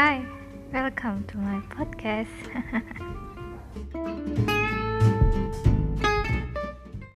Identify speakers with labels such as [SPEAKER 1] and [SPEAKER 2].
[SPEAKER 1] Hi, welcome to my podcast.